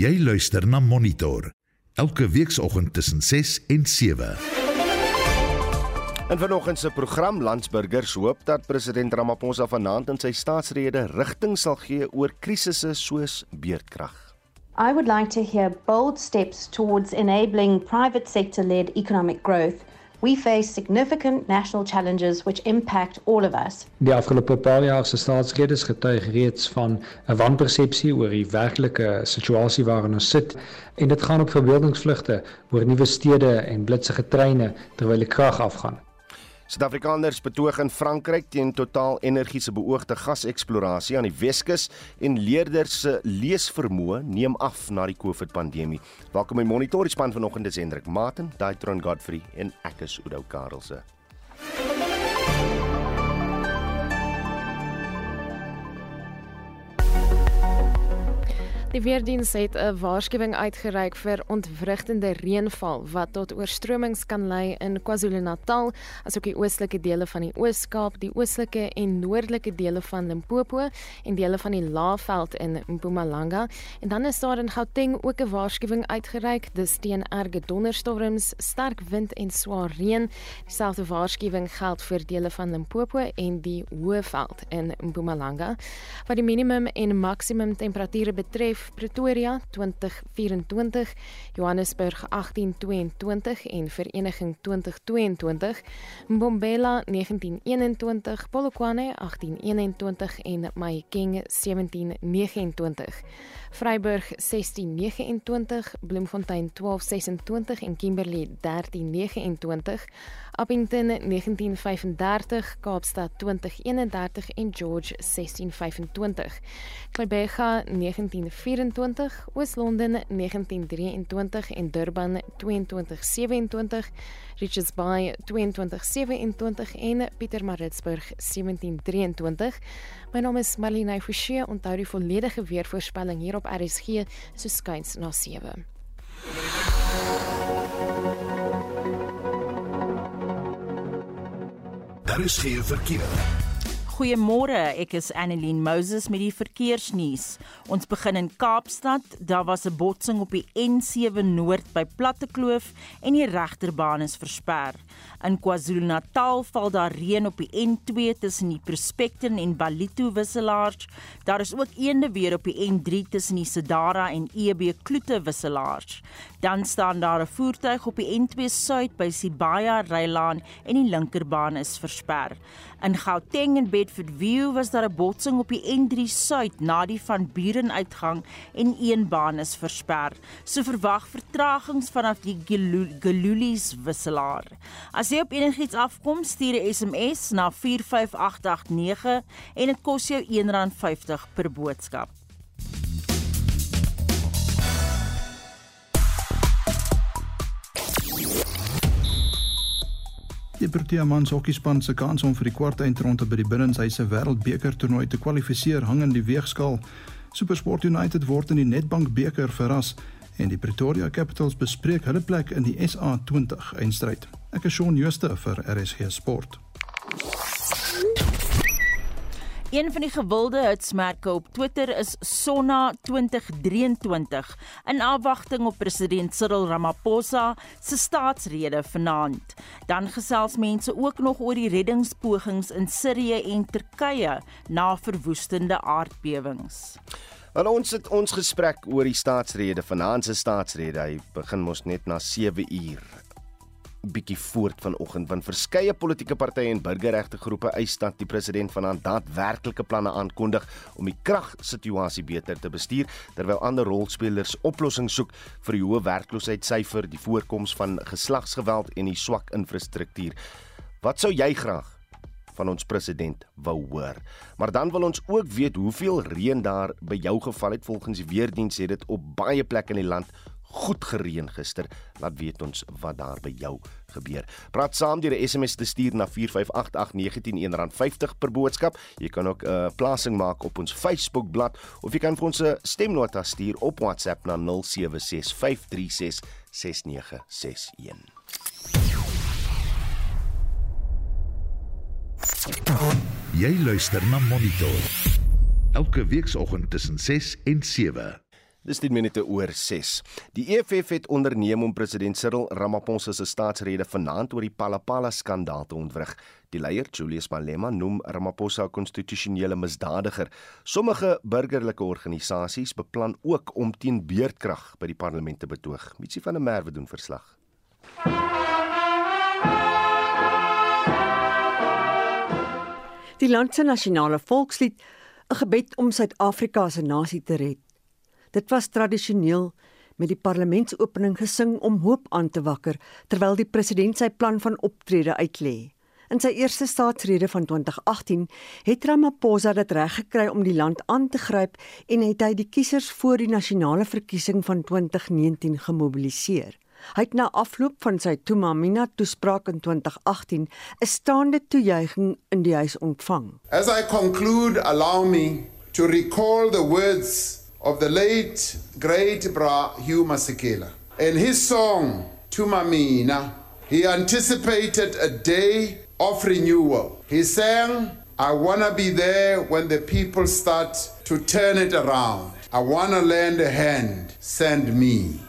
Jy luister na Monitor elke weekoggend tussen 6 en 7. In vanoggend se program Landsburgers hoop dat president Ramaphosa vanaand in sy staatsrede rigting sal gee oor krisisse soos beerdkrag. I would like to hear bold steps towards enabling private sector led economic growth. We face significant national challenges which impact all of us. Die afgelope paar jaar se staatsredes getuig reeds van 'n wanpersepsie oor die werklike situasie waarin ons sit en dit gaan op verbeeldingsvlugte oor nuwe stede en blitsige treine terwyl die krag afgaan. Suid-Afrikaners betoog in Frankryk teen Total Energie se beoogde gaseksplorasie aan die Weskus en leerders se leesvermoë neem af na die COVID-pandemie. Welkom by Monitor span vanoggend is Hendrik Martin, Daitron Godfrey en ek is Udo Karelse. Die weerdiens het 'n waarskuwing uitgereik vir ontwrigtende reënval wat tot oorstromings kan lei in KwaZulu-Natal, asook die oostelike dele van die Oos-Kaap, die oostelike en noordelike dele van Limpopo en dele van die Laagveld in Mpumalanga. En dan is daar in Gauteng ook 'n waarskuwing uitgereik, dis teen erge donderstorms, sterk wind en swaar reën. Dieselfde waarskuwing geld vir dele van Limpopo en die Hoëveld in Mpumalanga. Wat die minimum en maksimum temperature betref, Pretoria 2024, Johannesburg 1822 en Vereniging 2022, Mbombela 1921, Polokwane 1821 en Mahikeng 1729. Vryburg 1629, Bloemfontein 1226 en Kimberley 1329, Appington 1935, Kaapstad 2031 en George 1625. Klebega 1924, Oos-London 1923 en Durban 2227, Richards Bay 2227 en Pietermaritzburg 1723. My naam is Marlene Forsie. Onthou die volledige weervoorspelling hier op RSG so skuins na 7. Daar is geen verkeer. Goeiemôre, ek is Annelien Moses met die verkeersnuus. Ons begin in Kaapstad. Daar was 'n botsing op die N7 Noord by Plattekloof en die regterbaan is versper. In KwaZulu-Natal val daar reën op die N2 tussen die Prospekten en Balito wisselaars. Daar is ook eende weer op die N3 tussen die Sedara en EB Kloete wisselaars. Dan staan daar 'n voertuig op die N2 Suid by Sibaya Rylaan en die linkerbaan is versper. In Gauteng en Bedford View was daar 'n botsing op die N3 Suid na die van Buren uitgang en een baan is versper. So verwag vertragings vanaf die Gelulies wisselaar. As jy op enigiets afkom, stuur 'n SMS na 45889 en dit kos jou R1.50 per boodskap. Die Protea mans hokkiespan se kans om vir die kwartfinale by die Binnenshuise Wêreldbeker toernooi te kwalifiseer hang in die weegskaal. SuperSport United word in die Nedbank beker verras en die Pretoria Capitals bespreek hulle plek in die SA20 eindstryd. Ek is Shaun Schuster vir RSG Sport. Een van die gewilde hitsmerke op Twitter is Sonna 2023 in afwagting op president Cyril Ramaphosa se staatsrede vanaand. Dan gesels mense ook nog oor die reddingspogings in Sirië en Turkye na verwoestende aardbewings. Wel ons het ons gesprek oor die staatsrede, vanaand se staatsrede. Hy begin mos net na 7 uur bietjie voort vanoggend want verskeie politieke partye en burgerregte groepe eis dat die president vanaand daadwerklike planne aankondig om die kragsituasie beter te bestuur terwyl ander rolspelers oplossings soek vir die hoë werkloosheidssyfer, die voorkoms van geslagsgeweld en die swak infrastruktuur. Wat sou jy graag van ons president wou hoor. Maar dan wil ons ook weet hoeveel reën daar by jou geval het volgens die weerdiens het dit op baie plekke in die land goed gereën gister. Laat weet ons wat daar by jou gebeur. Praat saam deur 'n SMS te stuur na 4588919 R50 per boodskap. Jy kan ook 'n uh, plasing maak op ons Facebook bladsy of jy kan vir ons 'n stemnota stuur op WhatsApp na 0765366961. Jy luister na Monitor. Elke weekoggend tussen 6 en 7. Dis 10 minute oor 6. Die EFF het onderneem om president Cyril Ramaphosa se staatsrede vanaand oor die Palapala skandaal te ontwrig. Die leier, Julius Malema, noem Ramaphosa 'n konstitusionele misdadiger. Sommige burgerlike organisasies beplan ook om teen beerdkrag by die parlement te betoog. Mitsi van der Merwe doen verslag. Die land se nasionale volkslied, 'n gebed om Suid-Afrika 'n nasie te red. Dit was tradisioneel met die parlementsopening gesing om hoop aan te wakker terwyl die president sy plan van optrede uitlê. In sy eerste staatsrede van 2018 het Ramaphosa dit reg gekry om die land aan te gryp en het hy die kiesers voor die nasionale verkiesing van 2019 gemobiliseer. Hy het na afloop van sy Tumamina toespraak in 2018 'n staande toejuiging in die huis ontvang. As I conclude, allow me to recall the words of the late great Bra Hugh Masekela. In his song, Tumamina, he anticipated a day of renewal. He sang, I want to be there when the people start to turn it around. I want to lend a hand, send me.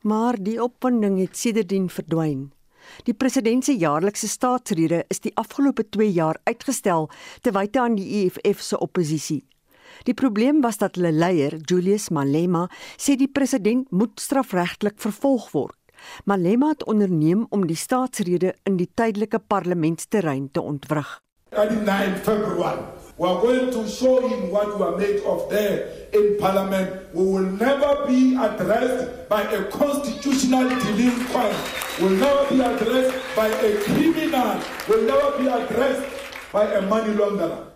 Maar die opwinding het sedertdien verdwyn. Die president se jaarlikse staatsrede is die afgelope 2 jaar uitgestel te wyte aan die EFF se oppositie. Die probleem was dat hulle leier, Julius Malema, sê die president moet strafregtelik vervolg word. Malema het onderneem om die staatsrede in die tydelike parlementsterrein te ontwrig. On 9 February, we are going to show him what we are made of there in parliament. We will never be addressed by a constitutional delinquent. We will never be addressed by a criminal. We will never be addressed by a money launderer.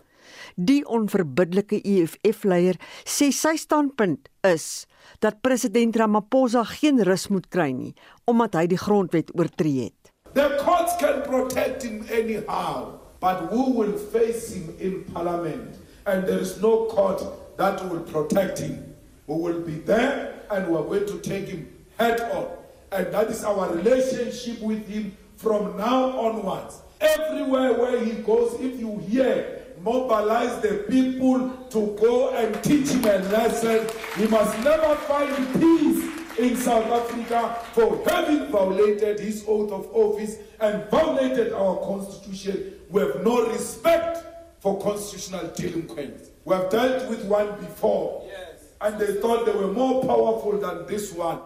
Die onverbiddelike EFF-leier sê sy standpunt is dat president Ramaphosa geen rus moet kry nie omdat hy die grondwet oortree het. The courts can protect him anyhow, but who will face him in parliament? And there is no court that will protect him. We will be there and we are going to take him head on. And that is our relationship with him from now onwards. Everywhere where he goes, if you hear mobilize the people to go and teach him a lesson. He must never find peace in South Africa for having violated his oath of office and violated our constitution. We have no respect for constitutional delinquents. We have dealt with one before, yes. and they thought they were more powerful than this one.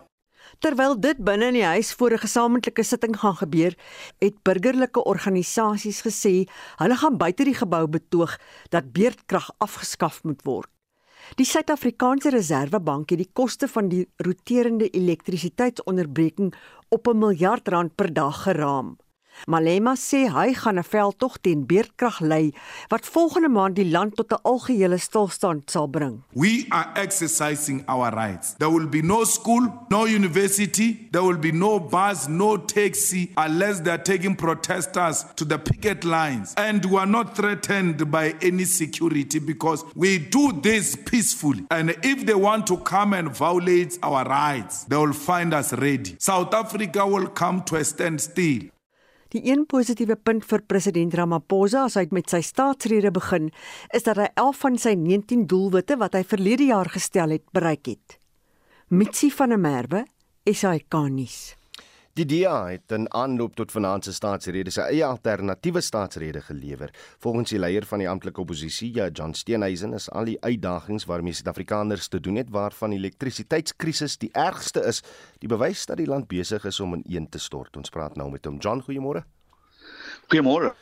Terwyl dit binne in die huis voor 'n gesamentlike sitting gaan gebeur, het burgerlike organisasies gesê hulle gaan buite die gebou betoog dat beerdkrag afgeskaf moet word. Die Suid-Afrikaanse Reserwebank het die koste van die roterende elektrisiteitsonderbreking op 'n miljard rand per dag geraam. Malema sê hy gaan 'n veldtog teen beerdkrag lei wat volgende maand die land tot 'n algehele stilstand sal bring. We are exercising our rights. There will be no school, no university, there will be no bus, no taxi unless they are taking protesters to the picket lines. And we are not threatened by any security because we do this peacefully. And if they want to come and violate our rights, they will find us ready. South Africa will come to a standstill. Die een positiewe punt vir president Ramaphosa as hy met sy staatsrede begin, is dat hy 11 van sy 19 doelwitte wat hy verlede jaar gestel het, bereik het. Mitsi van der Merwe, SAK-nuus. Die DA het in aanloop tot vanaand se staatsrede sy eie alternatiewe staatsrede gelewer. Volgens die leier van die amptelike oppositie, ja John Steenhuisen, is al die uitdagings waarmee Suid-Afrikaners te doen het, waarvan die elektrisiteitskrisis die ergste is, die bewys dat die land besig is om ineen te stort. Ons praat nou met hom. John, goeiemôre. Goeiemôre.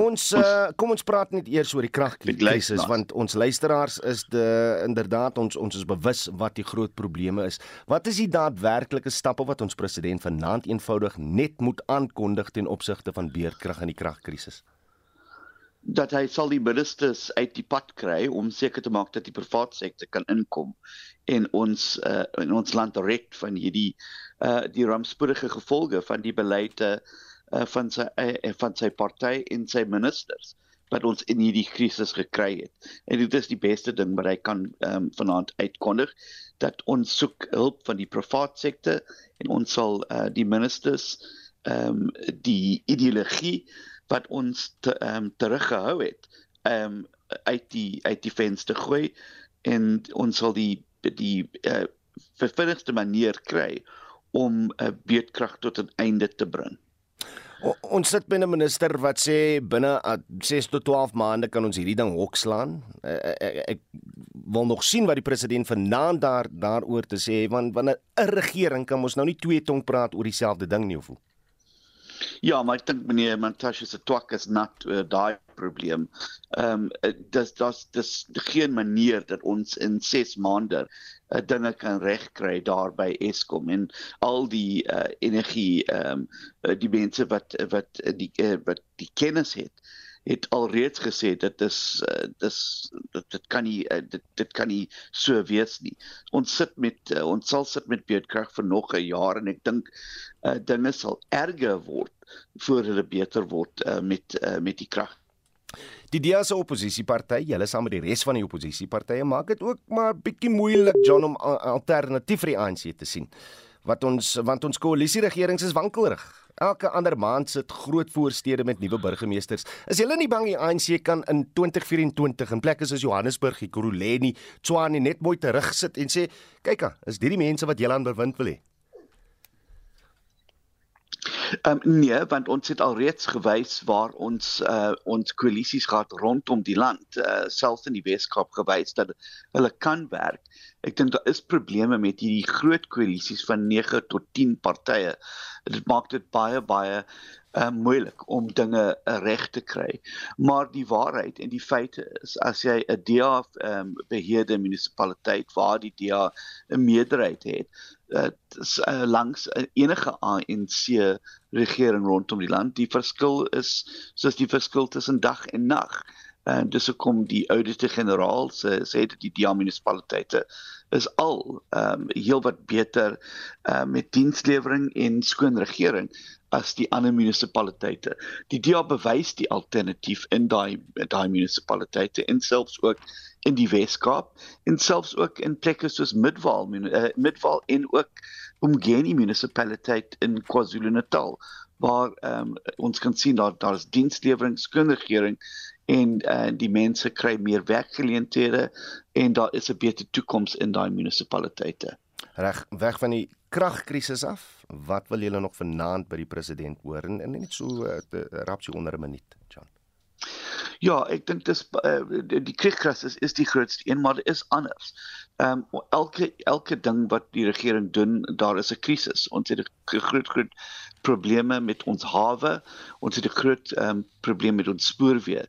Ons uh, kom ons praat net eers oor die kragkrisis want ons luisteraars is de inderdaad ons ons is bewus wat die groot probleme is. Wat is die daadwerklike stappe wat ons president vanaand eenvoudig net moet aankondig ten opsigte van beerdkrag in die kragkrisis? dat hy sal die ministers uit die pad kry om seker te maak dat die private sektor kan inkom en ons uh, in ons land red van hierdie uh, die rampspoedige gevolge van die beleide uh, uh, van sy uh, van sy party en sy ministers wat ons in hierdie krisis gekry het. En dit is die beste ding wat hy kan um, vanaand uitkondig dat ons soek hulp van die private sektor en ons sal uh, die ministers ehm um, die ideologie wat ons te, um, teruggehou het ehm um, uit die uit die venster gooi en ons sal die die uh, vervinnigste manier kry om 'n uh, beerdkrag tot 'n einde te bring. O, ons sit binne 'n minister wat sê binne 6 tot 12 maande kan ons hierdie ding hokslaan. Ek, ek, ek wil nog sien wat die president vanaand daar daaroor te sê want wanneer 'n regering kan ons nou nie twee tong praat oor dieselfde ding nie of hoe. Ja, maar ek dink meneer Mantashe se twak is nat uh, daai probleem. Ehm um, dis dis dis geen manier dat ons in 6 maande uh, dinge kan regkry daar by Eskom en al die uh, energie ehm um, die mense wat wat die uh, wat die kennis het het alreeds gesê dit is uh, dis dit, dit kan nie uh, dit dit kan nie so wees nie. Ons sit met uh, ons sal sit met beerdkrag vir nog 'n jaar en ek dink uh, dinge sal erger word voor hulle beter word uh, met uh, met die krag. Die DA se oppositieparty, julle saam met die res van die oppositiepartye maak dit ook maar bietjie moeilik John om alternatief vir die ANC te sien. Wat ons want ons koalisieregering is wankelrig. Elke ander maand sit groot voorstede met nuwe burgemeesters. Is julle nie bang die ANC kan in 2024 in plekke soos Johannesburg, Ekurhuleni, Tshwane net mooi terugsit en sê, "Kyk, is dit die mense wat julle aan bewind wil hê?" Ehm um, nee, want ons het alreeds gewys waar ons uh ons koalisies gehad rondom die land, uh selfs in die Weskaap gewys dat hulle kan werk. Ek dink daar is probleme met hierdie groot koalisies van 9 tot 10 partye. Dit maak dit baie baie uh moeilik om dinge uh, reg te kry. Maar die waarheid en die feite is as jy 'n DA um, beheerde munisipaliteit waar die DA 'n meerderheid het, uh, uh, langs enige ANC regering rondom die land. Die verskil is soos die verskil tussen dag en nag. En dis hoekom die oudste generaal sê sê dat die DA munisipaliteite is al ehm um, heelwat beter uh, met dienslewering en skoon regering as die ander munisipaliteite. Die DA bewys die alternatief in daai daai munisipaliteite en selfs ook in die Weskaap en selfs ook in plekke soos Midvaal, uh, Midvaal en ook Umgeni munisipaliteit in KwaZulu-Natal waar um, ons kan sien dat daar is dienslewering, skoonregering en uh, die mense kry meer werkgeleenthede en daar is 'n beter toekoms in daai munisipaliteite. Reg, weg van die kragkrisis af. Wat wil julle nog vanaand by die president hoor en, en net so uh, rapsie onder 'n minuut, John? Ja, ek dink dis uh, die, die kragkrisis is die grootste een, maar dit is anders. Ehm um, elke elke ding wat die regering doen, daar is 'n krisis. Ons het 'n groot groot probleme met ons hawe. Ons het 'n groot ehm um, probleem met ons spoorweë.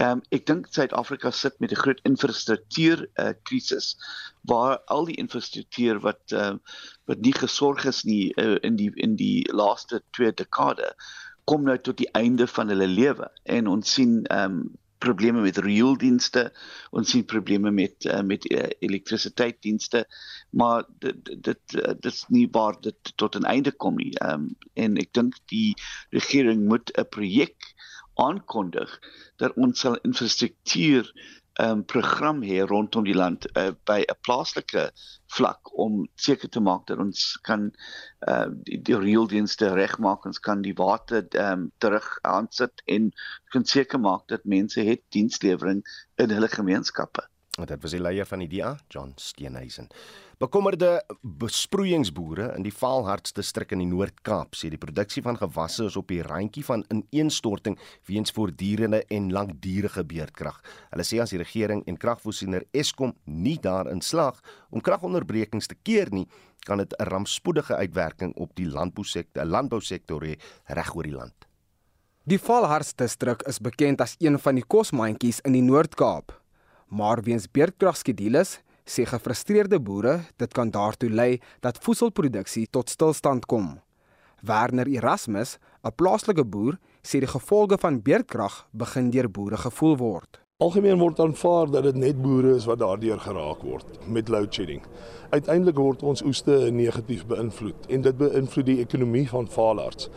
Ehm um, ek dink Suid-Afrika sit met 'n groot infrastruktuur uh, krisis waar al die infrastruktuur wat ehm uh, wat nie gesorg is nie uh, in die in die laaste 2 dekade kom nou tot die einde van hulle lewe en ons sien ehm um, probleme met riooldienste ons sien probleme met uh, met uh, elektrisiteitsdienste maar dit dit uh, dit is nie waar dit tot 'n einde kom nie. Um, en ek dink die regering moet 'n projek aankondig dat ons sal infrastruktuur 'n um, program hê rondom die land uh, by 'n plaaslike vlak om seker te maak dat ons kan uh, die, die reëldienste regmaak, ons kan die water um, terug aansit en kan seker maak dat mense het dienslewering in hulle gemeenskappe. Dit was die leier van die DA, John Steenhuisen. Bekommerde besproeiingsboere in die Vaalhartsdistrik in die Noord-Kaap sê die produksie van gewasse is op die randjie van ineenstorting weens voortdurende en langdurige beerdkrag. Hulle sê as die regering en kragvoorsiener Eskom nie daarin slaag om kragonderbrekings te keer nie, kan dit 'n rampspoedige uitwerking op die landbousektor, landbousektor hê reg oor die land. Die Vaalhartsdistrik is bekend as een van die kosmandjies in die Noord-Kaap. Maar weens beerdkragskedules sê gefrustreerde boere dit kan daartoe lei dat voedselproduksie tot stilstand kom. Werner Erasmus, 'n plaaslike boer, sê die gevolge van beerdkrag begin deur boere gevoel word. Algemeen word aanvaar dat dit net boere is wat daardeur geraak word met load shedding. Uiteindelik word ons oeste negatief beïnvloed en dit beïnvloed die ekonomie van Vaalarts.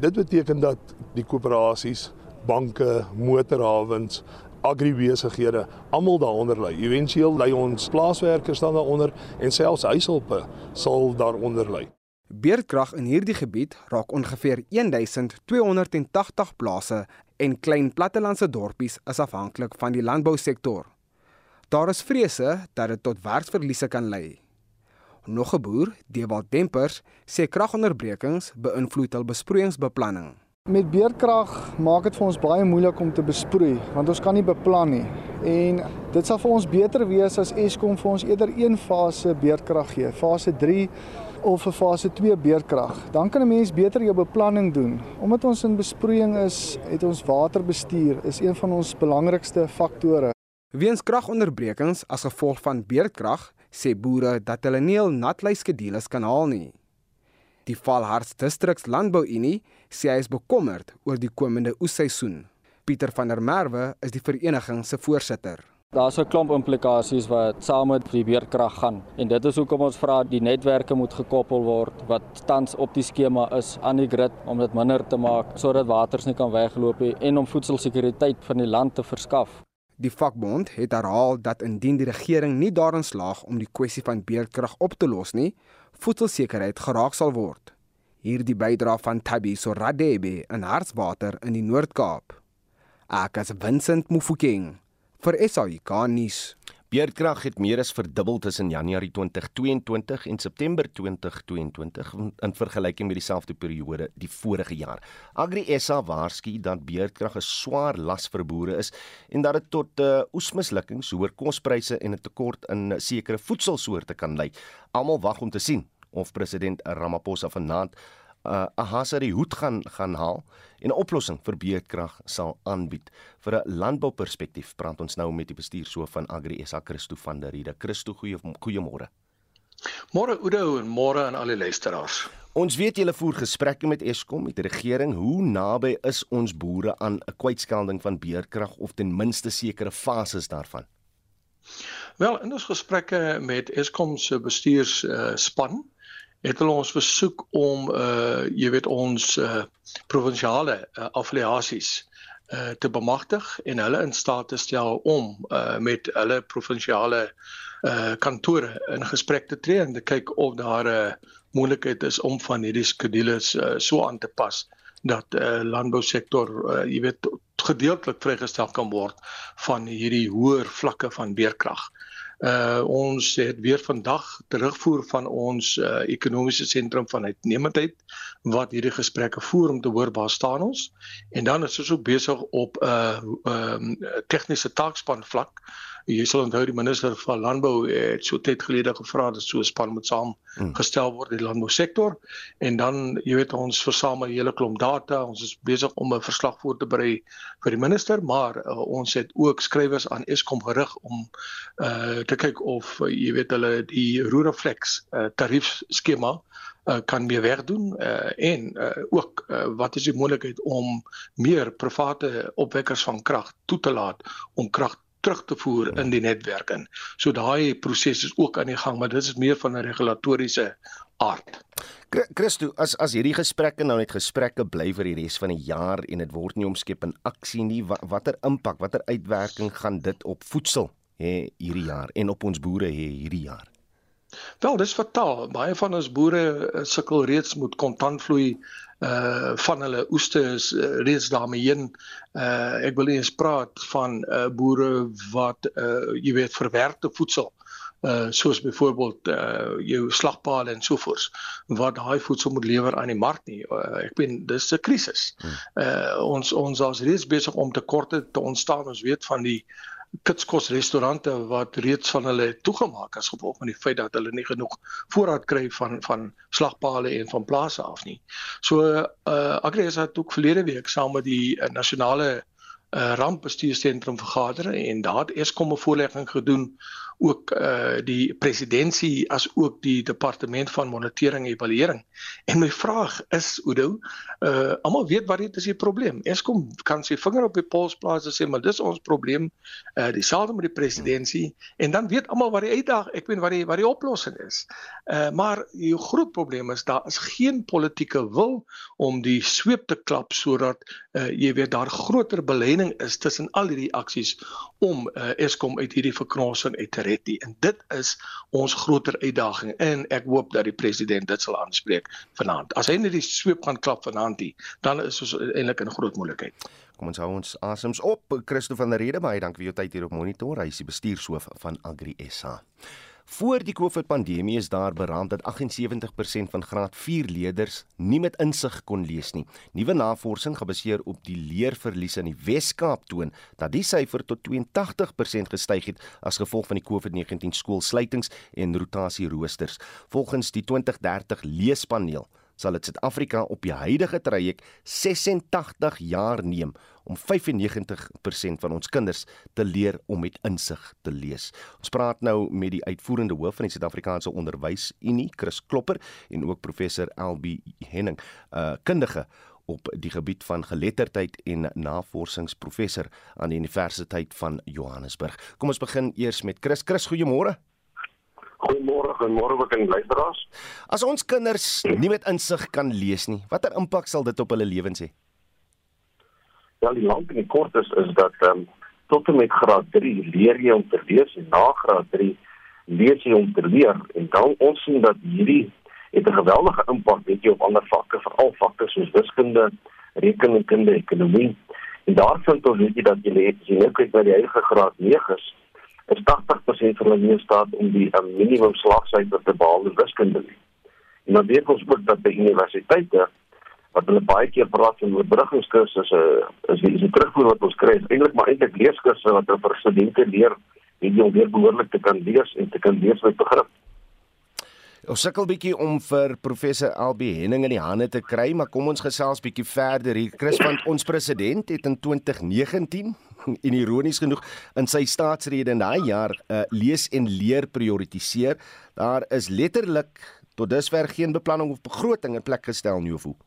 Dit beteken dat die koöperasies, banke, motorhawens, agribesighede almal daaronder lê. Eventueel lê ons plaaswerkers dan daaronder en selfs huishulpe sal daaronder lê. Beerdkrag in hierdie gebied raak ongeveer 1280 plase en klein plattelandse dorpies is afhanklik van die landbousektor. Daar is vrese dat dit tot werksverliese kan lei. Nog 'n boer, Dewald Dempers, sê kragonderbrekings beïnvloed hul besproeiingsbeplanning. Met beerdkrag maak dit vir ons baie moeilik om te besproei want ons kan nie beplan nie. En dit sal vir ons beter wees as Eskom vir ons eerder een fase beerdkrag gee, fase 3 of 'n fase 2 beerdkrag. Dan kan 'n mens beter jou beplanning doen. Omdat ons in besproeiing is, het ons waterbestuur is een van ons belangrikste faktore. Weens kragonderbrekings as gevolg van beerdkrag, sê boere dat hulle nie hul natluiskedules kan haal nie. Die Valhards Districts Landbouunie sê hy is bekommerd oor die komende oesseisoen. Pieter van der Merwe is die vereniging se voorsitter. Daar's 'n klomp implikasies wat saam met die weerkrag gaan en dit is hoekom ons vra die netwerke moet gekoppel word wat tans op die skema is aan die grid om dit minder te maak sodat waters nie kan wegloop nie en om voedselsekuriteit van die land te verskaf. Die vakbond het herhaal dat indien die regering nie daarin slaag om die kwessie van beerkrag op te los nie, voedselsekerheid geraak sal word. Hierdie bydra van Tabi Soradebe in Hartswater in die Noord-Kaap. Ek as Vincent Mufokeng vir SAIK nuus. Beerdkrag het meer as verdubbel tussen Januarie 2022 en September 2022 in vergelyking met dieselfde periode die vorige jaar. Agri SA waarsku dat beerdkrag 'n swaar las vir boere is en dat dit tot uh, oesmislukkings, hoër kospryse en 'n tekort in sekere voedselsoorte kan lei. Almal wag om te sien of president Ramaphosa vanaand uh, 'n hase die hoed gaan gaan haal en 'n oplossing vir beerdkrag sal aanbied. Vir 'n landbouperspektief praat ons nou met die bestuurshoof van Agri SA Christo van der Riede. Christo, goeie goeiemôre. Môre Oudo en môre aan al die luisteraars. Ons weet julle voer gesprekke met Eskom, met die regering. Hoe naby is ons boere aan 'n kwytskelding van beerdkrag of ten minste sekere fases daarvan? Wel, in ons gesprekke met Eskom se bestuursspan uh, het hulle ons versoek om uh jy weet ons uh provinsiale uh, affiliasies uh te bemagtig en hulle in staat te stel om uh met hulle provinsiale uh kantore in gesprek te tree en te kyk of daar 'n uh, moontlikheid is om van hierdie skedules uh, so aan te pas dat uh landbousektor uh jy weet gedeeltelik vrygestel kan word van hierdie hoër vlakke van beerkrag. Uh ons het weer vandag terugvoer van ons uh, ekonomiese sentrum van uitnemendheid wat hierdie gesprekke voer om te hoor waar staan ons. En dan is ons ook besig op 'n uh, um, tegniese taakspan vlak Jy sal onthou die minister van landbou het so tyd gelede gevra dat so 'n span moet saam hmm. gestel word in die landbousektor. En dan jy weet ons versamel 'n hele klomp data. Ons is besig om 'n verslag voor te berei vir die minister maar uh, ons het ook skrywers aan Eskom gerig om uh, te kyk of uh, jy weet hulle die Ruraflex uh, tariefskema uh, kan meer wegdoen. Uh, en uh, ook uh, wat is die moontlikheid om meer private opwekkers van krag toe te laat om krag terug te voer in die netwerk in. So daai proses is ook aan die gang, maar dit is meer van 'n regulatoriese aard. Christo, as as hierdie gesprekke nou net gesprekke bly vir die res van die jaar en dit word nie omskep in aksie nie, watter impak, watter uitwerking gaan dit op voedsel hê hierdie jaar en op ons boere hê hierdie jaar? Wel, dis fataal. Baie van ons boere eh, sukkel reeds met kontantvloei uh van hulle oeste is uh, reeds daarmee heen. Uh ek wil eens praat van uh boere wat uh jy weet verwerkte voedsel uh soos byvoorbeeld uh jou slagpale en sovoorts wat daai voedsel moet lewer aan die mark nie. Uh, ek bedoel dis 'n krisis. Uh ons ons is reeds besig om tekorte te ontstaan. Ons weet van die kitskos restaurante wat reeds van hulle toegemaak as gevolg van die feit dat hulle nie genoeg voorraad kry van van slagpale en van plase af nie. So uh Agres het ook verlede week saam met die uh, nasionale uh rampbestuursentrum vergader en daar het Eskom 'n voorlegging gedoen ook uh die presidentskap as ook die departement van monitering en evaluering. En my vraag is Oudo, uh almal weet wat dit is die probleem. Eskom kan sy vinger op die pols plaas en sê maar dis ons probleem. Uh dieselfde met die presidentskap en dan weet almal wat die uitdaging, ek weet wat die wat die oplossing is. Uh maar die groot probleem is daar is geen politieke wil om die sweep te klap sodat uh jy weet daar groter belending is tussen al hierdie aksies om uh Eskom uit hierdie verknorsing uit te red. En dit is ons groter uitdaging en ek hoop dat die president dit sal aanspreek vanaand. As hy net die sweep gaan klap vanaand, dan is ons eintlik in groot moeilikheid. Kom ons hou ons asems op. Christo van der Rede, baie dankie vir jou tyd hier op Monitor. Hy is die bestuurshoof van Agri SA. Voor die COVID-pandemie is daar beraam dat 78% van graad 4 leerders nie met insig kon lees nie. Nuwe navorsing gebaseer op die leerverlies in die Wes-Kaap toon dat die syfer tot 82% gestyg het as gevolg van die COVID-19 skoolsluitings en rotasieroosters. Volgens die 2030 leespaneel sal dit Suid-Afrika op die huidige traject 86 jaar neem om 95% van ons kinders te leer om met insig te lees. Ons praat nou met die uitvoerende hoof van die Suid-Afrikaanse Onderwysunie, Chris Klopper en ook professor LB Henning, 'n uh, kundige op die gebied van geletterdheid en navorsingsprofessor aan die Universiteit van Johannesburg. Kom ons begin eers met Chris. Chris, goeiemôre. Goeiemôre, goeiemôre ook aan luisteraars. As ons kinders nie met insig kan lees nie, watter impak sal dit op hulle lewens hê? Ja, die lank en die kort is is dat ehm um, tot en met graad 3 leer jy om te lees en na graad 3 lees jy om te leer en dan ons sien dat hierdie het 'n geweldige impak weet jy op ander vakke, veral vakke soos wiskunde, rekenkunde, ekonomie. En daarvan tot weet jy dat jy leer jy nou kyk by die huidige graad 9's is 80% van hulle nie in staat om die um, minimum slagsyfer te behaal in wiskunde nie. En dan weet ons ook dat by universiteite wat hulle baie keer praat van oorbruggingskursusse is die, die terugvoer wat ons kry is eintlik maar eintlik leeskursusse wat hulle vir studente leer om weer behoorlik te kan lees en te kan lees met begrip. Ons sukkel bietjie om vir professor Albi Henning in die hande te kry, maar kom ons gesels bietjie verder hier. Chris van ons president het in 2019 en ironies genoeg in sy staatsrede in daai jaar uh, lees en leer prioritiseer. Daar is letterlik tot dusver geen beplanning of begroting in plek gestel nie of hoe.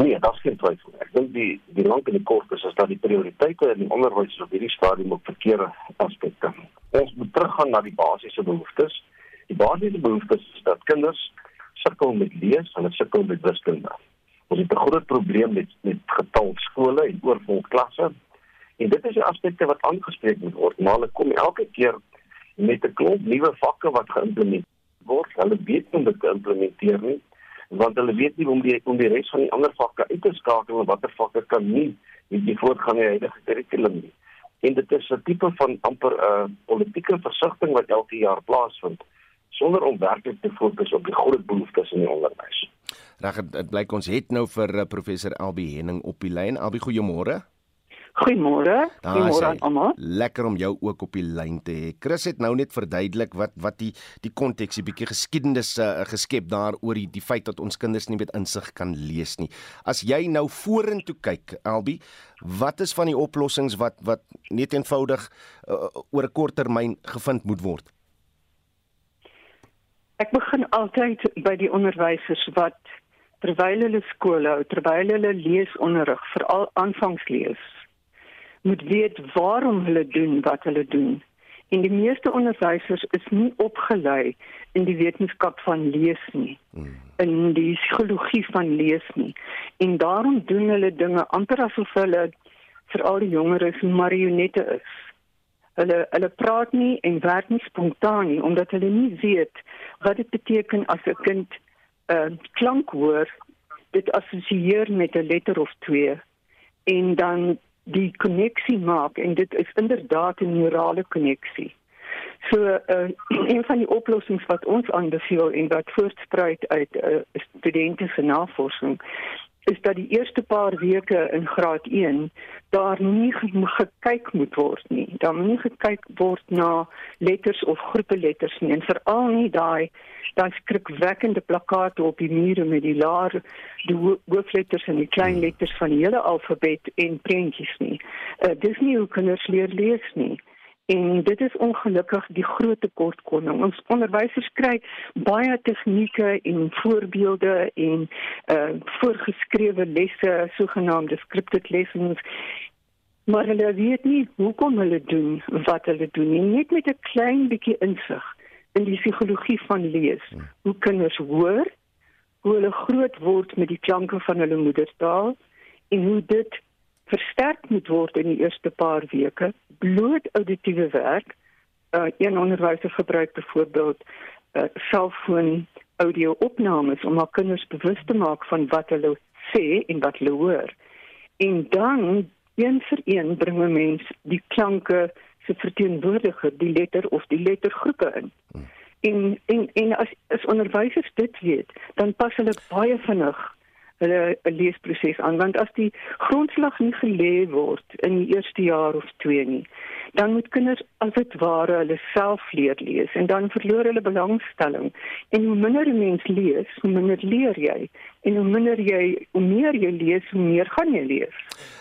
Nee, dit is geen twyfel. Ek dink die die lank en die kort is dat die prioriteite in die onderwys op hierdie stadium op verkeerde aspekte. Ons moet teruggaan na die basiese behoeftes. Die basiese behoeftes is dat kinders sukkel met lees en sukkel met wiskunde. Ons het 'n groot probleem met met getal skole en oorvol klasse. En dit is 'n aspekte wat aangespreek moet word. Maar hulle kom elke keer met 'n klomp nuwe vakke wat geïmplementeer word. Hulle weet nie hoe om dit te implementeer nie, want hulle weet nie om die om die res van die ander vakke uit te skakel en watter vakke kan nie met die voortgang in die huidige kurrikulum nie. En dit is 'n tipe van amper 'n uh, politieke versigtiging wat elke jaar plaasvind sonder om werklik te fokus op die groot behoeftes in die onderwys. Reg, dit blyk ons het nou vir uh, professor Albi Henning op die lyn. Albi, goeiemôre. Goeiemôre. Goeiemôre aan almal. Lekker om jou ook op die lyn te hê. Chris het nou net verduidelik wat wat die die konteks, 'n bietjie geskiedenis uh, geskep daaroor die, die feit dat ons kinders nie met insig kan lees nie. As jy nou vorentoe kyk, Albi, wat is van die oplossings wat wat net eenvoudig uh, oor 'n kort termyn gevind moet word? Ek begin altyd by die onderwysers wat terwyl hulle skool hou, terwyl hulle leesonderrig, veral aanvangslees, moet weet waarom hulle doen wat hulle doen. En die meeste onderwysers is nie opgelei in die wetenskap van lees nie, hmm. in die psigologie van lees nie. En daarom doen hulle dinge amper asof hulle veral die jongeres marionette is. Hulle hulle praat nie en werk nie spontaan nie omdat hulle nie weet wat dit beteken as 'n kind 'n uh, klank hoor, dit assosieer met 'n letter of twee en dan die koneksie maak en dit is inderdaad 'n neurale koneksie. So uh, een van die oplossings wat ons aanbeveel en wat voortspruit uit uh, studente se navorsing is dat die eerste paar weke in graad 1 daar nie gekyk moet word nie. Daar moet nie gekyk word na letters of groepe letters nie en veral nie daai daai skrikwekkende plakate op die mure met die laar die hoofletters en die klein letters van die hele alfabet en prentjies nie. Uh, dis nie hoe kinders leer lees nie. En dit is ongelukkig die groot tekortkoming. Ons onderwysers kry baie tegnieke en voorbeelde en uh voorgeskrewe lesse, sogenaamde scripted lessons. Maar hulle weet nie hoekom hulle doen wat hulle doen nie, net met 'n klein bietjie insig in die psigologie van lees. Hoe kinders hoor, hoe hulle groot word met die klanke van hulle moedertaal en hoe dit versterk moet word in die eerste paar weke. Bloot auditiewe werk. Uh, een onderwyser gebruik byvoorbeeld uh, selfoon audio opnames om haar kinders bewus te maak van wat hulle sê en wat hulle hoor. En dan een vir een bring 'n mens die klanke se verteenwoordiger die letter of die lettergroepe in. En en en as as onderwysers dit weet dan pas hulle baie vinnig hulle 'n leesproses aan want as die grondslag nie gelê word in die eerste jaar of twee nie dan moet kinders as dit ware hulle self leer lees en dan verloor hulle belangstelling en hoe minder mens lees hoe minder leer jy en hoe minder jy hoe meer jy lees hoe meer gaan jy lees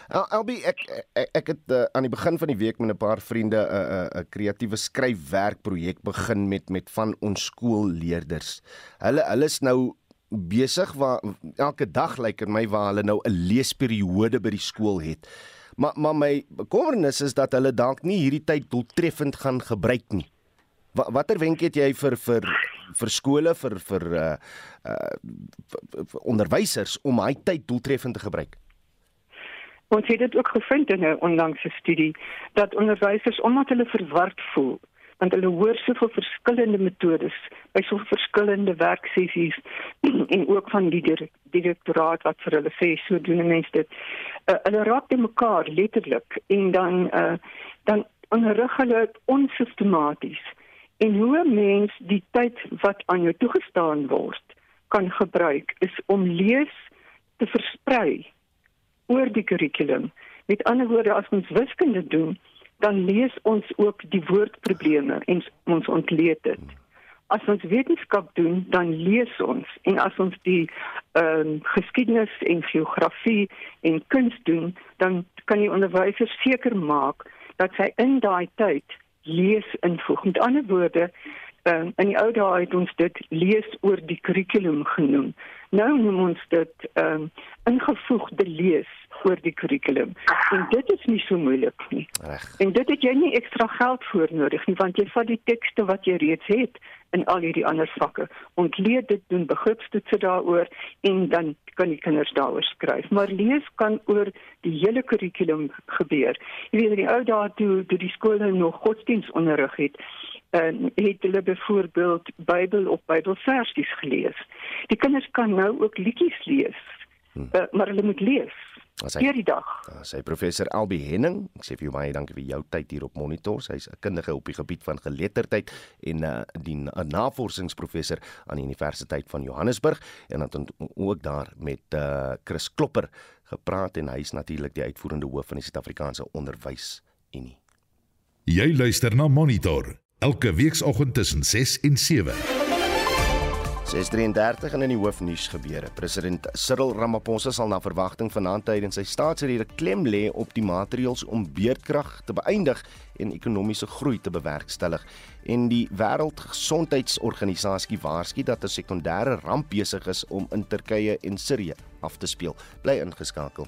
Albi ek, ek ek het uh, aan die begin van die week met 'n paar vriende 'n uh, 'n uh, 'n kreatiewe skryfwerkprojek begin met met van ons skoolleerders. Hulle hulle is nou besig waar elke dag lyk like, in my waar hulle nou 'n leesperiode by die skool het. Maar maar my bekommernis is dat hulle dalk nie hierdie tyd doeltreffend gaan gebruik nie. Wat watter wenk het jy vir vir vir skole vir vir uh uh vir onderwysers om hy tyd doeltreffend te gebruik? Ons het dit ook gevind in 'n onlangse studie dat onderwysers omdat hulle verward voel want hulle hoor soveel verskillende metodes by so verskillende werksessies en ook van die direktoraat wat vir hulle sê so doen mense dit uh, hulle raak te mekaar letterlik en dan uh, dan onderrig hulle onsistematies en hoe mens die tyd wat aan jou toegestaan word kan gebruik is om lees te versprei oor die kurrikulum met ander woorde as ons wiskunde doen dan lees ons ook die woordprobleme en ons ontleed dit. As ons wetenskap doen, dan lees ons en as ons die ehm um, geskiedenis en geografie en kuns doen, dan kan die onderwyser seker maak dat hy in daai tyd lees invoeg. Met ander woorde, um, in die ou dae het ons dit lees oor die kurrikulum genoem. Nou noem ons dit ehm um, ingevoegde lees oor die kurrikulum. En dit is nie so moeilik nie. Reg. En dit het jy nie ekstra geld vir nodig nie want jy vat die tekste wat jy reeds het in al hierdie ander vakke. Ontleed dit doen begripstoetse daaroor en dan kan die kinders daaroor skryf. Maar lees kan oor die hele kurrikulum gebeur. Jy weet in die ou dae toe toe die skole nog godsdienstonderrig het en het hulle byvoorbeeld Bybel op Bybelversies gelees. Die kinders kan nou ook liedjies lees. Hmm. Uh, maar hulle moet lees. Hierdie dag. Sy professor Albi Henning, ek sê vir jou baie dankie vir jou tyd hier op Monitor. Sy's 'n kundige op die gebied van geletterdheid en 'n uh, die 'n navorsingsprofessor aan die Universiteit van Johannesburg en het ook daar met uh, Chris Klopper gepraat en hy's natuurlik die uitvoerende hoof van die Suid-Afrikaanse Onderwysunie. Jy luister na Monitor elke weekoggend tussen 6 en 7. 6:33 en in die hoofnuus gebeure. President Cyril Ramaphosa sal na verwagting vanaand tydens sy staatsrede klem lê op die maatreëls om beerdkrag te beëindig en ekonomiese groei te bewerkstellig. En die Wêreldgesondheidsorganisasie waarsku dat 'n sekondêre ramp besig is om in Turkye en Sirië af te speel. Bly ingeskakel.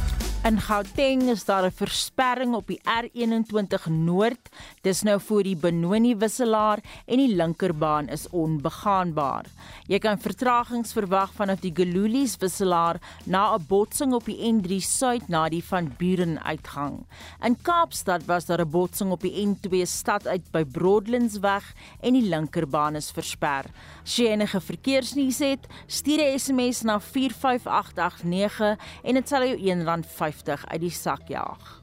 In Gauteng is daar 'n versperring op die R21 Noord. Dis nou voor die Benoni wisselaar en die linkerbaan is onbegaanbaar. Jy kan vertragings verwag vanaf die Gululies wisselaar na 'n botsing op die N3 Suid na die van Buren uitgang. In Kaapstad was daar 'n botsing op die N2 stad uit by Broadlandsweg en die linkerbaan is versper. As jy enige verkeersnuus het, stuur 'n SMS na 45889 en dit sal jou R1 50 uit die sak jaag.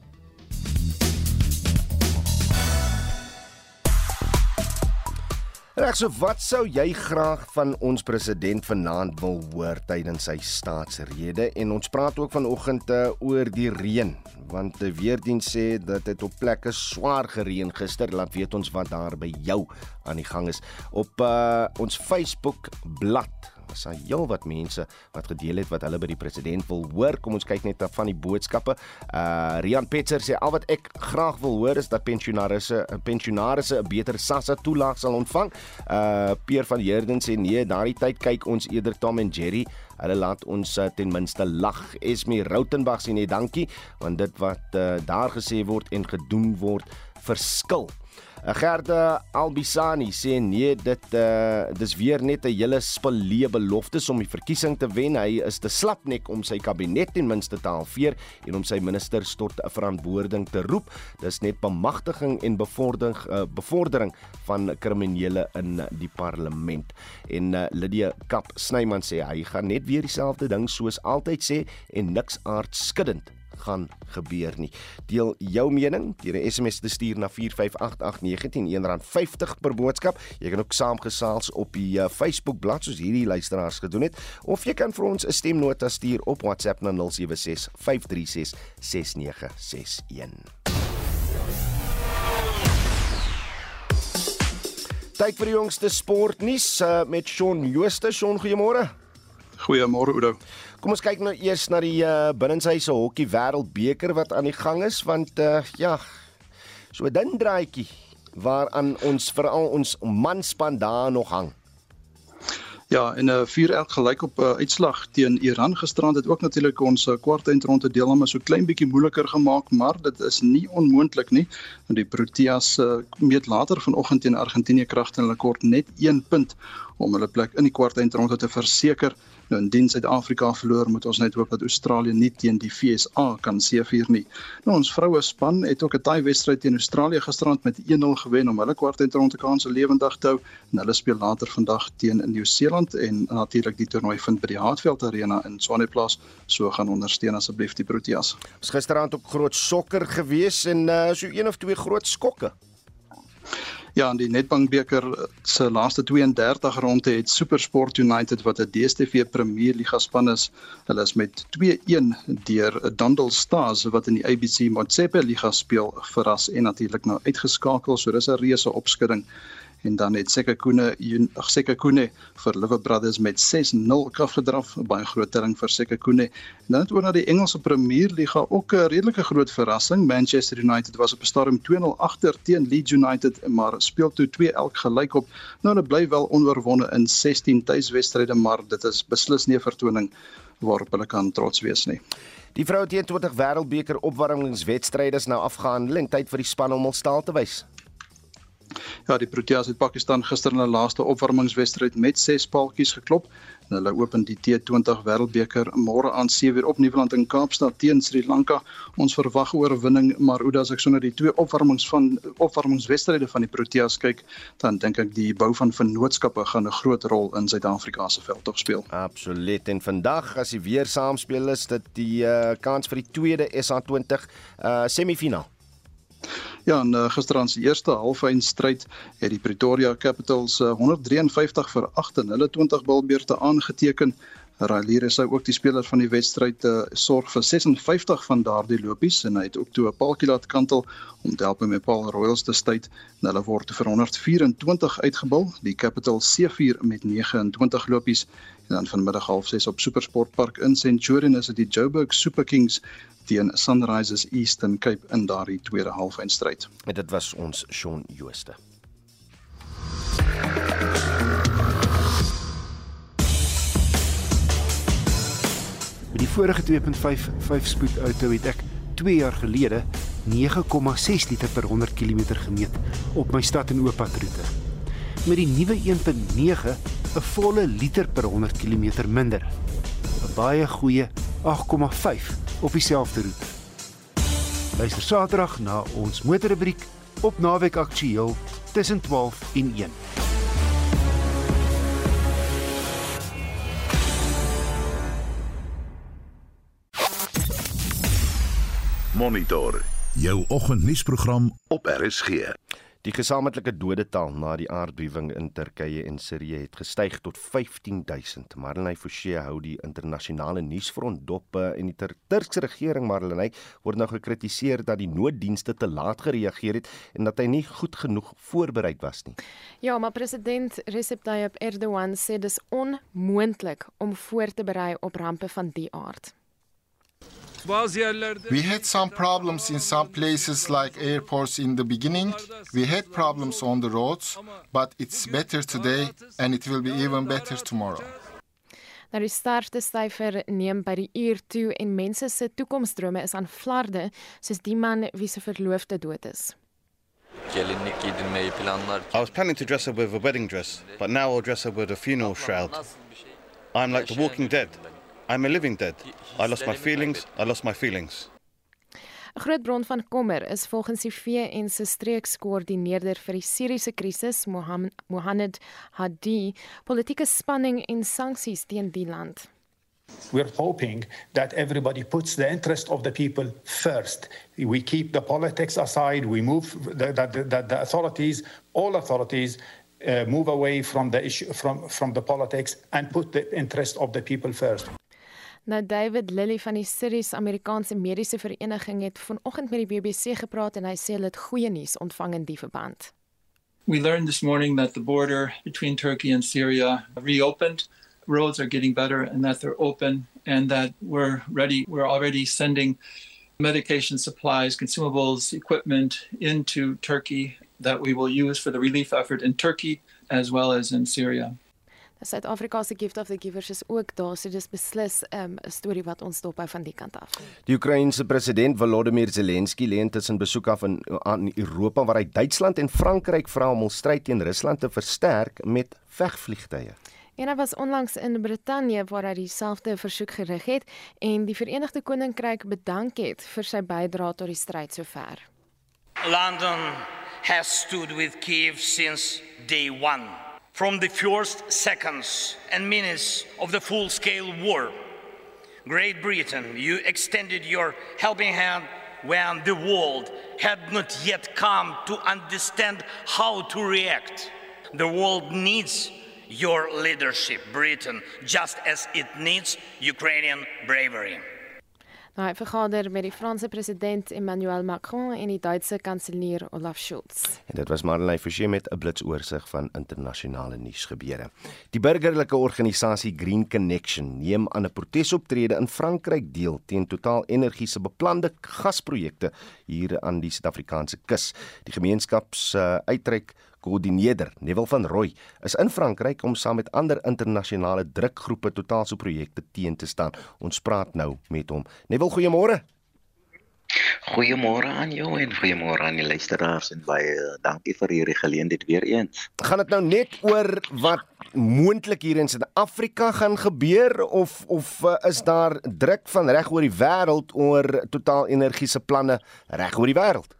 Reg so wat sou jy graag van ons president vanaand wil hoor tydens sy staatsrede? En ons praat ook vanoggend uh, oor die reën want die weerdiens sê dat dit op plekke swaar gereën gister. Laat weet ons wat daar by jou aan die gang is. Op uh, ons Facebook bladsy was daar heelwat mense wat gedeel het wat hulle by die president wil hoor. Kom ons kyk net na van die boodskappe. Uh Rian Petzer sê al wat ek graag wil hoor is dat pensionaarsse pensionaarsse 'n beter SASSA toelaag sal ontvang. Uh Peer van Heerden sê nee, daardie tyd kyk ons eerder Tom en Jerry. Hulle laat ons uh, ten minste lag. Esme Rautenbach sê nee, dankie, want dit wat uh, daar gesê word en gedoen word verskil. Gerda Albisani sê nee, dit uh dis weer net 'n hele spelee beloftes om die verkiesing te wen. Hy is te slapnek om sy kabinet ten minste te halveer en om sy ministers tot verantwoording te roep. Dis net bemagtiging en bevordering uh, bevordering van kriminele in die parlement. En uh, Lydia Kap Snyman sê hy gaan net weer dieselfde ding soos altyd sê en niks aardskuddend gaan gebeur nie. Deel jou mening deur 'n SMS te stuur na 4588919 R50 per boodskap. Jy kan ook saamgesels op die uh, Facebook bladsy soos hierdie luisteraars gedoen het of jy kan vir ons 'n stemnota stuur op WhatsApp na 0765366961. Tyd vir die jongste sportnuus uh, met Shaun Jooste. Shaun, goeiemôre. Goeiemôre Oudo. Kom ons kyk nou eers na die uh, binnenshuise hokkie wêreldbeker wat aan die gang is want uh, ja, so 'n dun draadjie waaraan ons veral ons manspan daar nog hang. Ja, en 'n uh, vier elk gelyk op 'n uh, uitslag teen Iran gisterand het ook natuurlik ons uh, kwartfinale deelname so klein bietjie moeiliker gemaak, maar dit is nie onmoontlik nie. Want die Proteas uh, meet later vanoggend teen Argentinië kragte hulle kort net 1 punt om hulle plek in die kwartfinale te verseker. Nou indien Suid-Afrika verloor, moet ons net hoop dat Australië nie teen die VSA kan seëvier nie. Nou ons vroue span het ook 'n taai wedstryd teen Australië gisterand met 1-0 gewen om hulle kwartfinale kanse lewendig te hou en hulle speel later vandag teen Nieu-Seeland en natuurlik die toernooi vind by die Hartfield Arena in Swaneplaas. So gaan ondersteun asseblief die Proteas. Ons gisterand ook groot sokker gewees en uh, so een of twee groot skokke. Ja, in die Nedbank beker se laaste 32 ronde het SuperSport United wat 'n DStv Premier Liga span is, hulle is met 2-1 deur Dundee Stars wat in die ABC Motsepe Liga speel verras en natuurlik nou uitgeskakel, so dis 'n reuse opskudding en dan het Sekakune Sekakune vir Liver Brothers met 6-0 afgedraf, baie groot telling vir Sekakune. En dan het oor na die Engelse Premier Liga ook 'n redelike groot verrassing. Manchester United was op 'n stadium 2-0 agter teen Leeds United, maar speel toe 2 elk gelyk op. Nou hulle bly wel onoorwonde in 16 tuiswedstryde, maar dit is beslis nie 'n vertoning waarop hulle kan trots wees nie. Die vroue T20 Wêreldbeker opwarmingswedstryde is nou afgehandel en tyd vir die span om hul staal te wys. Ja, die Proteas het Pakistan gister in 'n laaste opwarmingswedstryd met 6 paaltjies geklop. En hulle open die T20 Wêreldbeker môre aan 7:00 op Nieuweland in Kaapstad teen Sri Lanka. Ons verwag oorwinning, maar hoe as ek sonder die twee opwarmings van opwarmingswedstryde van die Proteas kyk, dan dink ek die bou van vennootskappe gaan 'n groot rol in Suid-Afrika se veld tog speel. Absoluut. En vandag as die weer saamspeel is dit die uh, kans vir die tweede SA20 uh, semifinaal. Ja, en uh, gisterand se eerste halfeindstryd het die Pretoria Capitals uh, 153 vir 8 in hulle 20 balbeurte aangeteken. Railier is ook die speler van die wedstryd te uh, sorg vir 56 van daardie lopies en hy het ook toe 'n paaltjie laat kantel om te help met Paul Royals te stryd. Hulle word vir 124 uitgebal. Die Capitals C4 met 29 lopies en dan vanmiddag 06:30 op Supersport Park in Centurion is dit die Joburg Super Kings teen Sunrisers Eastern Cape in daardie tweede halfeindstryd. En dit was ons Shaun Jooste. Met die vorige 2.55 spoed auto het ek 2 jaar gelede 9,6 liter per 100 km gemeet op my stad en ooppad roete. Met die nuwe 1.9 'n volle liter per 100 km minder. 'n Baie goeie 8,5 op dieselfde roete. Luister Saterdag na ons motorrubriek op Naweek Aktueel tussen 12 en 1. Monitor jou oggendnuusprogram op RSG. Die gesamentlike dodetal na die aardbewing in Turkye en Sirië het gestyg tot 15000. Marlenae Forsie hou die internasionale nuusfront dop en die Tur Turkse regering Marlenae word nou gekritiseer dat die nooddienste te laat gereageer het en dat hy nie goed genoeg voorberei was nie. Ja, maar president Recep Tayyip Erdogan sê dis onmoontlik om voor te berei op rampe van die aard. We had some problems in some places like airports in the beginning. We had problems on the roads, but it's better today and it will be even better tomorrow. Nou die sterftesyfer neem by die uur toe en mense se toekomsdrome is aan flarde, soos die man wie se verloofde dood is. gelinlik. I was planning to dress up with a wedding dress, but now I'll dress up with a funeral shroud. I'm like the walking dead. I'm a living dead. I lost my feelings. I lost my feelings. 'n Groot bron van kommer is volgens die VN se streekskoördineerder vir die Siriëse krisis, Mohammed Hadi, politieke spanning en sanksies teen die land. We're hoping that everybody puts the interest of the people first. We keep the politics aside. We move that the, the, the, authorities, all authorities, uh, move away from the issue, from from the politics, and put the interest of the people first. Nou David Lilly van die Siris Amerikaanse Mediese Vereniging het vanoggend met die BBC gepraat en hy sê hulle het goeie nuus ontvang in die verband. We learned this morning that the border between Turkey and Syria reopened. Roads are getting better and that they're open and that we're ready. We're already sending medication supplies, consumables, equipment into Turkey that we will use for the relief effort in Turkey as well as in Syria. Suid-Afrika se gift of the givers is ook daar, so dis beslis ehm, 'n um, storie wat ons dophou van die kant af. Die Oekraïense president Volodymyr Zelensky leen tussen besoek af in aan Europa waar hy Duitsland en Frankryk vra om hul stryd teen Rusland te versterk met vegvliegtye. En hy was onlangs in Brittanje waar hy dieselfde versoek gerig het en die Verenigde Koninkryk bedank het vir sy bydrae tot die stryd sover. London has stood with Kiev since day 1. From the first seconds and minutes of the full scale war. Great Britain, you extended your helping hand when the world had not yet come to understand how to react. The world needs your leadership, Britain, just as it needs Ukrainian bravery. Nou, hy vergader met die Franse president Emmanuel Macron en die Duitse kanselier Olaf Scholz. En dit was Marlene Forsie met 'n blitsoorsig van internasionale nuusgebeure. Die burgerlike organisasie Green Connection neem aan 'n protesoptrede in Frankryk deel teen Total Energie se beplande gasprojekte hier aan die Suid-Afrikaanse kus. Die gemeenskap se uh, uitreik koördineerder Neville van Rooi is in Frankryk om saam met ander internasionale drukgroepe totaalse projekte teen te staan. Ons praat nou met hom. Neville, goeiemôre. Goeiemôre aan jou en goeiemôre aan die luisteraars en baie dankie vir hierdie geleentheid weer eens. Gaan dit nou net oor wat moontlik hier in Suid-Afrika gaan gebeur of of uh, is daar druk van reg oor die wêreld oor totaal energie se planne reg oor die wêreld?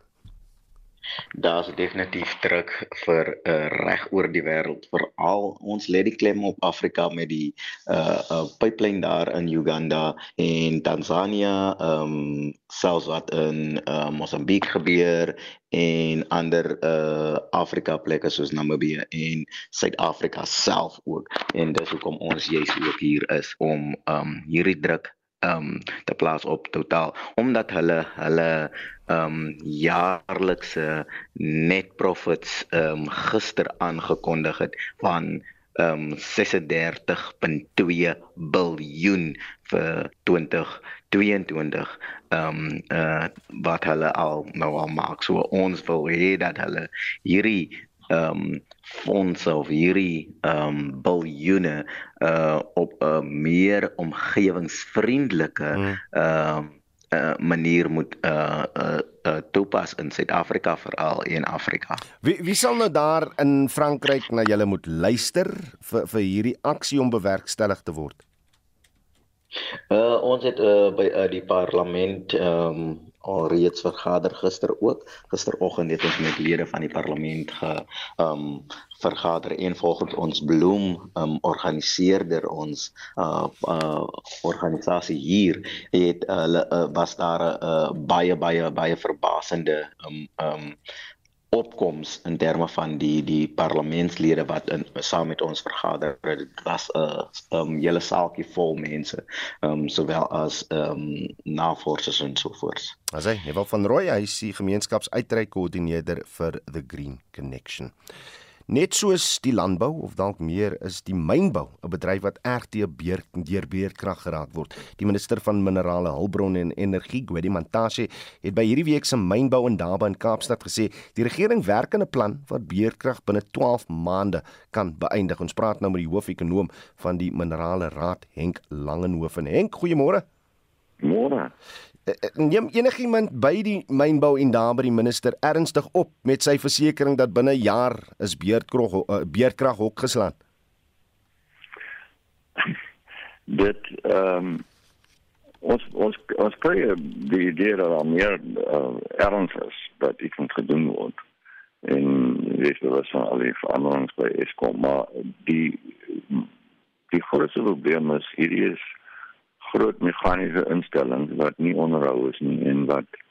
Daar's definitief druk vir uh, reg oor die wêreld. Veral ons lê die klem op Afrika met die uh, uh pipeline daar in Uganda en Tanzania ehm um, selfs wat in uh, Mosambiek gebeur en ander uh Afrika plekke soos Namibië en Suid-Afrika self ook. En dis hoekom ons juis ook hier is om um hierdie druk um te plaas op totaal omdat hulle hulle um jaarlikse net profits um gister aangekondig het van um 36.2 biljoen vir 2022 um uh wat hulle al nou al maak. So ons wil hê dat hulle hierdie um fondse of hierdie um biljoene uh op 'n meer omgewingsvriendelike mm. um uh, manier moet uh, uh, uh, toepas in Suid-Afrika veral en Afrika. Wie wie sal nou daar in Frankryk na julle moet luister vir vir hierdie aksie om bewerkstellig te word? Uh, ons het uh, by uh, die parlement um, alreeds vergader gister ook. Gisteroggend het ons met lede van die parlement ge um vergader en volgens ons bloem um organiseerder ons uh, uh organisasie hier het hulle uh, uh, was daar 'n uh, baie baie baie verbasende um um opkoms in terme van die die parlementslede wat in saam met ons vergader dit was 'n uh, um hele saaltjie vol mense um sowel as um navorsers en so voort. As hy, Neville van Rooi, hy is die gemeenskapsuitreik koördineerder vir the Green Connection. Net soos die landbou of dalk meer is die mynbou 'n bedryf wat erg deur deur beerkrag geraak word. Die minister van minerale hulpbronne en energie, Gwedi Mantashe, het by hierdie week se mynbou in Daba in Kaapstad gesê die regering werk aan 'n plan wat beerkrag binne 12 maande kan beëindig. Ons praat nou met die hoofekonoom van die Minerale Raad, Henk Langenhoven. Henk, goeiemôre. Môre. Neem enigiemand by die mynbou en daar by die minister ernstig op met sy versekering dat binne 'n jaar is beerdkrag uh, beerdkrag hok geslaan? Dit ehm um, ons ons ons kry die idee dat daar meer uh, erns is dat iets moet gedoen word en weet jy wat van al die veranderings by Eskom maar die die grootste probleem is hierdie is groot meganiese instellings wat nie onderhou is nie en wat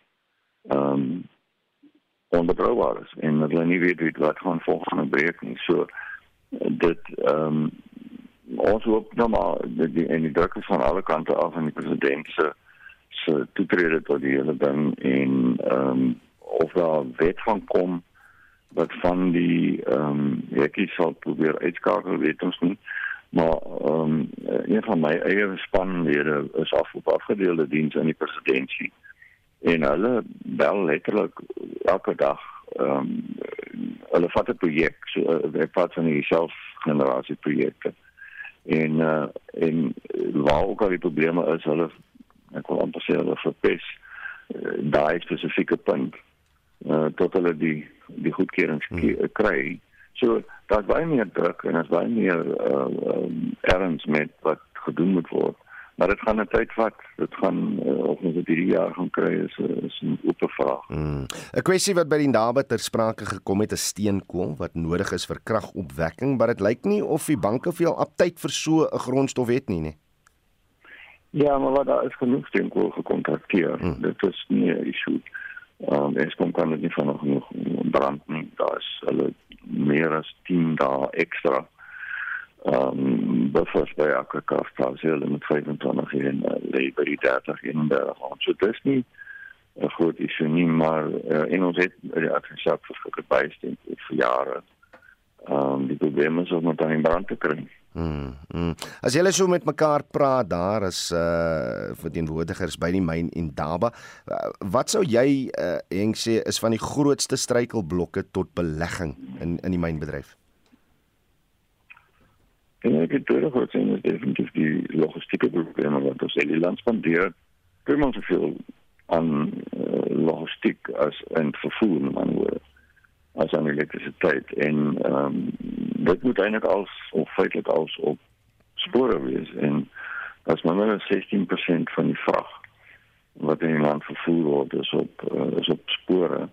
ehm um, onbetroubaar is en hulle nie weet wat gaan volgende breek nie. So dit ehm um, ons hoop nou maar dat die en die druk is van alle kante af en die president se se toetrede tot die hele ding en ehm um, of daar wet van kom wat van die ehm um, hekkies sal probeer uitskakel weet ons nie maar ehm um, een van my eie spanlede is af op afgedeelde diens in die presidentskap en hulle bel letterlik elke dag ehm um, hulle vat 'n projek so 'n uh, part van die selfgenerasie projekte en uh, en waar ook al die probleme is hulle ek wil amper sê hulle verpes uh, daai spesifieke punt uh, tot hulle die die goedkeuring hmm. kry So daar's baie meer druk en daar's baie meer uh, um, erns met wat gedoen moet word. Maar dit gaan 'n tyd vat. Dit gaan uh, of ons dit hierdie jaar gaan kry is is 'n oop vraag. 'n hmm. kwessie wat by die naby ter sprake gekom het, 'n steenkool wat nodig is vir kragopwekking, maar dit lyk nie of die banke veel aptyd vir so 'n grondstof het nie, nie. Ja, maar wat daar is genoeg steenkool gekontrakteer. Hmm. Dit is nie 'n issue. Ehm um, Eskom kan dit nie van nog genoeg brand nie. Daar is hulle meer as 10 dae ekstra. Ehm um, buffers by elke kafkas hulle met 25 hier in uh, lê by die 30 in daar. So dit is nie 'n groot issue nie, maar uh, in ons het die administrasie vir gebysteek vir jare. Ehm um, die probleem is om met daai brand te kry. Mm, mm. As julle so met mekaar praat daar is uh verteenwoordigers by die myn en Daba. Uh, wat sou jy uh Henk sê is van die grootste struikelblokke tot belegging in in die mynbedryf? En ek het toe gehoor sien dat definitief die logistieke probleme wat ons in die land spandeer, kom ons veel aan uh, logistiek as en vervoer man word as aan elektrisiteit en ehm um, dit moet eintlik als of feitelik als op spore wees en as maar net 16% van die vrag wat in die land vervoer word is op uh, is op spore.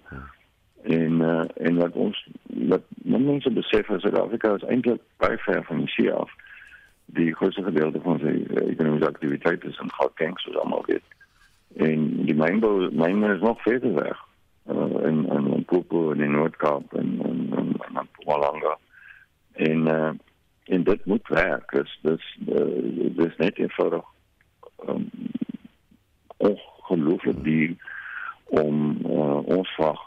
En uh, en wat ons wat mense besef is Suid-Afrika is eintlik baie ver van die see af. Die grootste gedeelte van sy uh, ekonomiese aktiwiteit is in Gauteng soos almal weet. En die mynbou mynbou is nog verder weg uh, in in Limpopo en in Noord-Kaap en en en Mpumalanga. En uh, en dit moet werk. Dis dis uh, dis net eenvoudig um, ongelooflik duur om uh, ons vak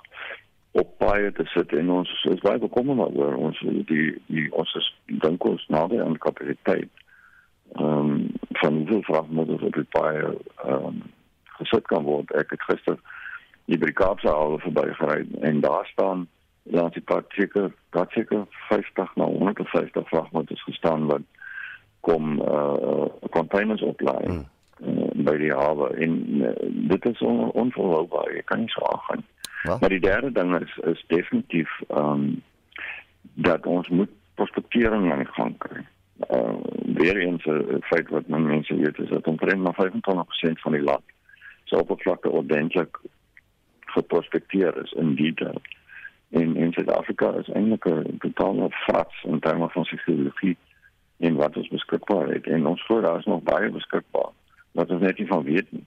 op baie te sit en ons is baie bekommerd oor ons die die ons is dink ons nader aan kapasiteit. Ehm um, van hoeveel vragmotors op die baie ehm um, gesit kan word. Ek het gister die by die Kaapse hawe verbygery en daar staan langs die pad seker daar seker 50 na 150 vragmotors gestaan wat kom uh containers oplaai hmm. uh, by die hawe en uh, dit is on, onverhoudbaar jy kan nie so aangaan well. maar die derde ding is is definitief um dat ons moet prospektering aan die gang kry uh weer eens 'n feit wat mense weet is dat omtrent maar 25% van die land se oppervlakte ordentlik geprospekteer is in detail. En in Suid-Afrika is eintlik 'n totale frats in terme van geologie en wat ons beskikbaar het en ons voor daar is nog baie beskikbaar wat ons net nie van weet nie.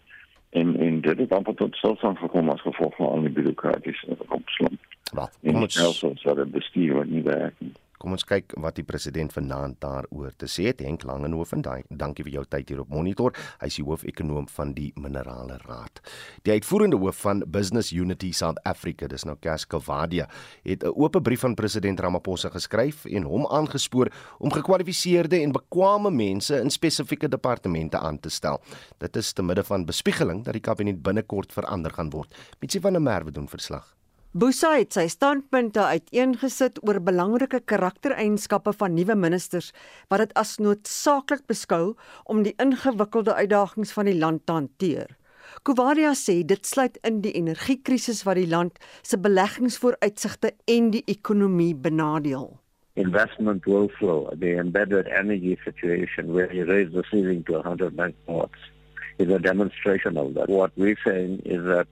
En en dit het amper tot stilstand gekom as gevolg van al die bureaukratiese opslomp. Wat? Kom ons sê dat die bestuur wat nie werk nie. Kom ons kyk wat die president vanaand daaroor te sê het. Henk Langehoven, dankie vir jou tyd hier op Monitor. Hy is die hoof-ekonoom van die Minerale Raad. Die uitvoerende hoof van Business Unity South Africa, dis nou Cash Kavadia, het 'n oop brief aan president Ramaphosa geskryf en hom aangespoor om gekwalifiseerde en bekwame mense in spesifieke departemente aan te stel. Dit is te midde van bespiegeling dat die kabinet binnekort verander gaan word. Mitsie van der Merwe doen verslag. Busa het sy standpunte uiteengesit oor belangrike karaktereienskappe van nuwe ministers wat dit as noodsaaklik beskou om die ingewikkelde uitdagings van die land te hanteer. Kuvadia sê dit sluit in die energiekrisis wat die land se beleggingsvooruitsigte en die ekonomie benadeel. Investment will flow. The embedded energy situation where you raise the ceiling to 100 megawatts is a demonstration of that. What we're saying is that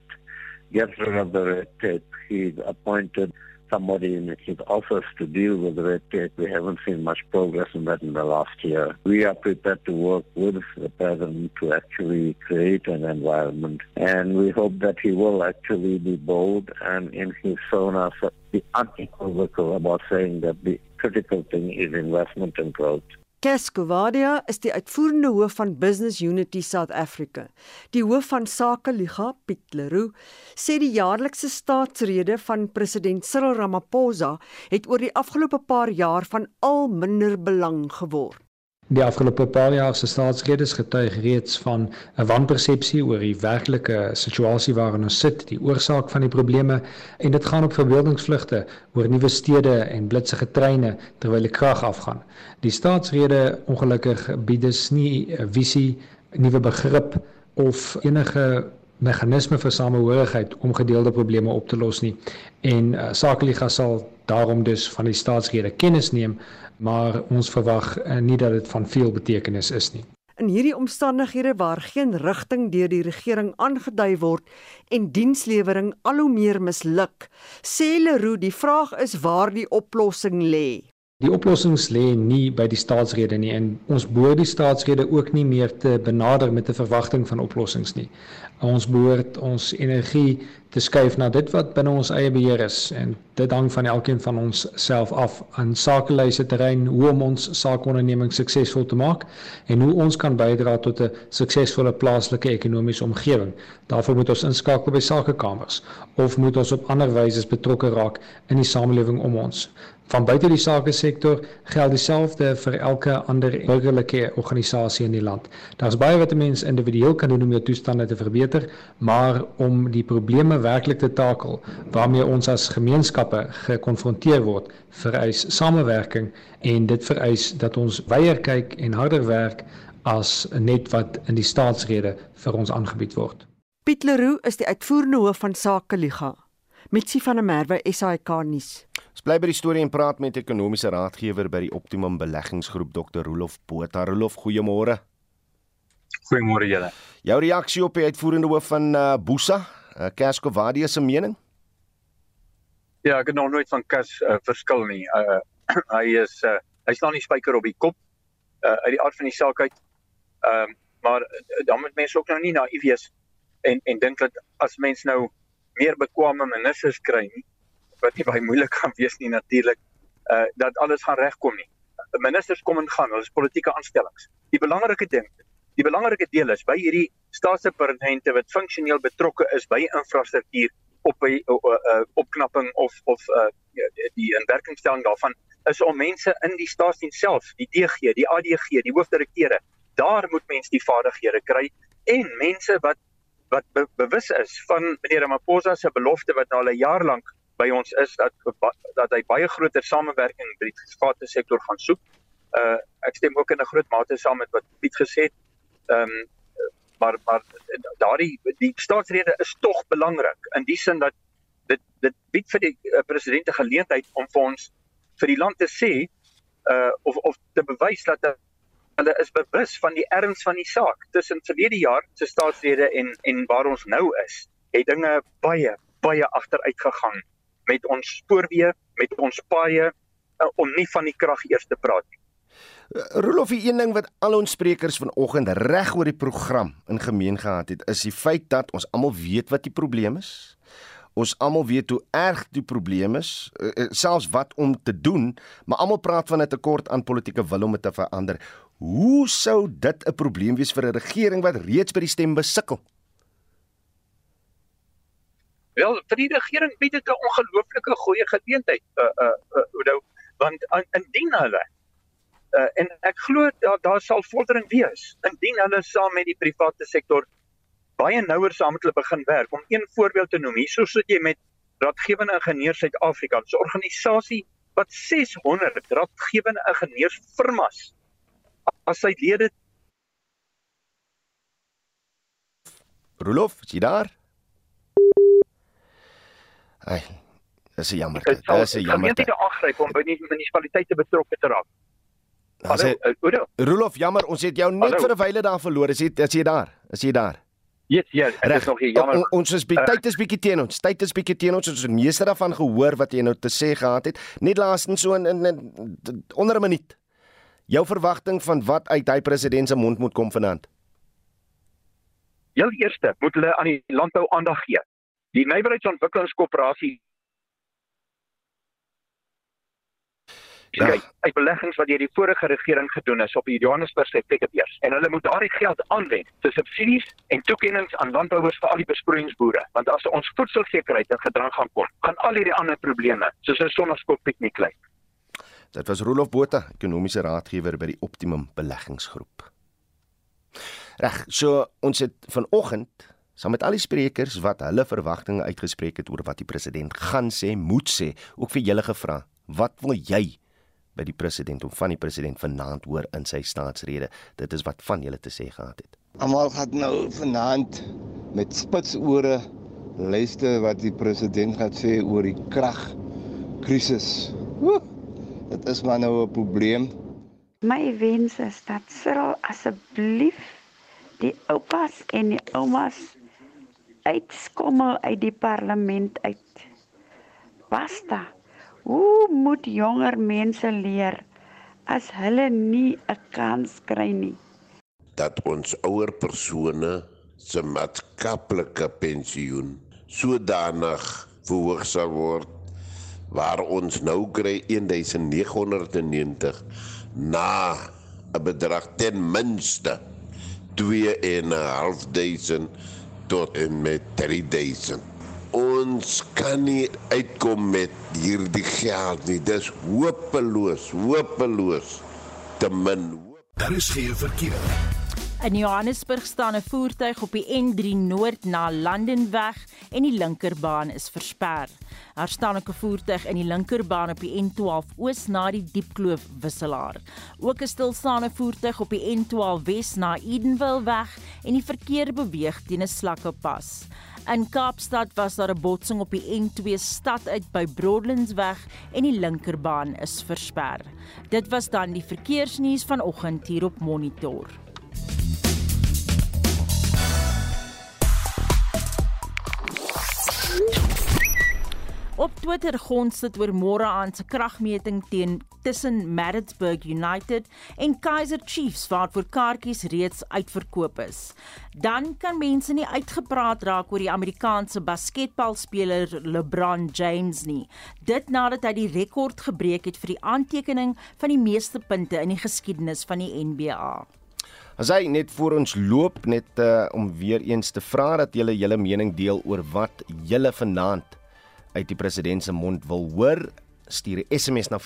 get rid of the red tape. He's appointed somebody in his office to deal with the red tape. We haven't seen much progress in that in the last year. We are prepared to work with the president to actually create an environment. And we hope that he will actually be bold and in his sonar be unequivocal about saying that the critical thing is investment and growth. Keskovadia is die uitvoerende hoof van Business Unity South Africa. Die hoof van Sake Liga, Piet Leroux, sê die jaarlikse staatsrede van president Cyril Ramaphosa het oor die afgelope paar jaar van al minder belang geword. Die afgelope paar jaar se staatsredes getuig reeds van 'n wanpersepsie oor die werklike situasie waarin ons sit, die oorsaak van die probleme en dit gaan op verbeeldingsvlugte oor nuwe stede en blitsige treine terwyl die krag afgaan. Die staatsrede ongelukkig bied dus nie 'n visie, 'n nuwe begrip of enige meganisme vir samehorigheid om gedeelde probleme op te los nie. En uh, Sakeliga sal daarom dus van die staatsrede kennis neem maar ons verwag uh, nie dat dit van veel betekenis is nie. In hierdie omstandighede waar geen rigting deur die regering aangedui word en dienslewering al hoe meer misluk, sê Leroux die vraag is waar die oplossing lê. Die oplossings lê nie by die staatsrede nie en ons behoort die staatsrede ook nie meer te benader met 'n verwagting van oplossings nie. Ons behoort ons energie te skuif na dit wat binne ons eie beheer is en dit hang van elkeen van ons self af aan sakelyse terrein hoe om ons saakonderneming suksesvol te maak en hoe ons kan bydra tot 'n suksesvolle plaaslike ekonomiese omgewing. Daarvoor moet ons inskakel by sakekamers of moet ons op ander wyse betrokke raak in die samelewing om ons. Van buite die sake sektor geld dieselfde vir elke ander burgerlike organisasie in die land. Daar's baie wat 'n mens individueel kan doen om jou toestande te verbeter, maar om die probleme werklik te takel waarmee ons as gemeenskappe gekonfronteer word, vereis samewerking en dit vereis dat ons weier kyk en harder werk as net wat in die staatsrede vir ons aangebied word. Piet Leroux is die uitvoerende hoof van Sake Liga. Mitsi van der Merwe SAK nuus. Ons bly by die storie en praat met ekonomiese raadgewer by die Optimum Beleggingsgroep Dr. Rolof Botha. Rolof, goeiemôre. Goeiemôre julle. Jou reaksie op die uitvoerende hoof van uh, Busa, uh, Kaskowadie se mening? Ja, ek het nog nooit van Kas uh, verskil nie. Uh, hy is uh, hy staan nie spyker op die kop uh, uit die aard van die saak uit. Ehm uh, maar dan moet mense ook nou nie naïef wees en en dink dat as mens nou meer bekwame ministers kry nie wat nie baie moeilik gaan wees nie natuurlik uh dat alles gaan regkom nie. Ministers kom en gaan, hulle is politieke aanstellings. Die belangrike ding, die belangrike deel is by hierdie staatsdepartemente wat funksioneel betrokke is by infrastruktuur op by uh, uh, opknapping of of uh die inwerkingstelling daarvan is om mense in die staatsdiens self, die DG, die ADG, die hoofdirekteure, daar moet mense die vaardighede kry en mense wat wat be bewus is van meneer Ramaphosa se belofte wat nou al 'n jaar lank by ons is dat dat hy baie groter samewerking met die private sektor gaan soek. Uh ek stem ook in 'n groot mate saam met wat Piet gesê het. Ehm um, maar maar daardie die staatsrede is tog belangrik in die sin dat dit dit bied vir die uh, president 'n geleentheid om vir ons vir die land te sê uh of of te bewys dat hulle is bewus van die erns van die saak. Tussen verlede jaar se staatsrede en en waar ons nou is, het dinge baie baie agteruit gegaan met ons spoorweë, met ons paaie uh, om nie van die krag eers te praat nie. Uh, Rolof, een ding wat al ons sprekers vanoggend reg oor die program in gemeen gehad het, is die feit dat ons almal weet wat die probleem is. Ons almal weet hoe erg die probleem is, selfs wat om te doen, maar almal praat van 'n tekort aan politieke wil om dit te verander. Hoe sou dit 'n probleem wees vir 'n regering wat reeds by die stem besukkel? Wel, vir die regering bied dit 'n ongelooflike goeie geleentheid, uh uh, uh nou, want indien hulle uh en ek glo daar daar sal vordering wees indien hulle saam met die private sektor baie nouer saam met hulle begin werk. Om een voorbeeld te noem, hierso sit jy met Raadgewende Ingenieurs Suid-Afrika, 'n organisasie wat 600 raadgewende ingenieursfirmas as sy lede Rolof, is jy daar? Ai, dis jammer. Dit Dis jammer. gemeente aangryp om by die munisipaliteite betrokke te raak. Hallo, Oudo. Rolof, jammer, ons het jou net Hallo. vir 'n wyle daar verloor. Is jy is jy daar? Is jy daar? Yes, yes, dit is nog hier jammer. O, ons is by Eh, tyd is bietjie teen ons. Tyd is bietjie teen ons. Ons het meeste daarvan gehoor wat jy nou te sê gehad het. Net laastens so in, in, in onder 'n minuut. Jou verwagting van wat uit hy president se mond moet kom vanaand. Heel eerste moet hulle aan die landbou aandag gee. Die nywerheidsontwikkelingskoöperasie Ja. kyk uit beleggings wat deur die vorige regering gedoen is op die Johannesburgse effektebeurs en hulle moet daardie geld aanwend vir subsidies en toekennings aan landbouers vir al die besproeiingsboere want as ons voedselsekerheid in gedrang gaan kom gaan al hierdie ander probleme soos 'n sonnaskop piknik lyk Dit was Rolof Botha, ekonomiese raadgewer by die Optimum Beleggingsgroep. Reg, so ons het vanoggend saam met al die sprekers wat hulle verwagtinge uitgespreek het oor wat die president gaan sê, moet sê, ook vir julle gevra. Wat wil jy by die president of van die president vanaand hoor in sy staatsrede? Dit is wat van julle te sê gehad het. Almal gaan nou vanaand met spitsore luister wat die president gaan sê oor die kragkrisis. Woe, Dit is maar nou 'n probleem. My wens is dat Cyril asseblief die oupas en die oumas uitskommel uit die parlement uit. Basta. Hoe moet jonger mense leer as hulle nie 'n kans kry nie? dat ons ouer persone se maatskaplike pensioen sodanig verhoog sal word waar ons nou kry 1990 na 'n bedrag ten minste 2.500 tot en met 3000 ons kan nie uitkom met hierdie geld nie. Dis hopeloos hopeloos. Te min Daar is geen verkeer. In Johannesburg staan 'n voertuig op die N3 Noord na Landenweg en die linkerbaan is versper. Daar staan ook 'n voertuig in die linkerbaan op die N12 Oos na die Diepkloof wisselaar. Ook 'n stilstaande voertuig op die N12 Wes na Edenville weg en die verkeer beweeg teen 'n slakkepas. In Kaapstad was daar 'n botsing op die N2 stad uit by Broadlandsweg en die linkerbaan is versper. Dit was dan die verkeersnuus vanoggend hier op Monitor. Op Twitter gons dit oor môre aan se kragmeting teen tussen Maritzburg United en Kaizer Chiefs waarvoor kaartjies reeds uitverkoop is. Dan kan mense nie uitgepraat raak oor die Amerikaanse basketbalspeler LeBron James nie. Dit nadat hy die rekord gebreek het vir die aantekening van die meeste punte in die geskiedenis van die NBA. As hy net voor ons loop net uh, om weer eens te vra dat julle julle mening deel oor wat julle vanaand uit die president se mond wil hoor stuur 'n SMS na 4588919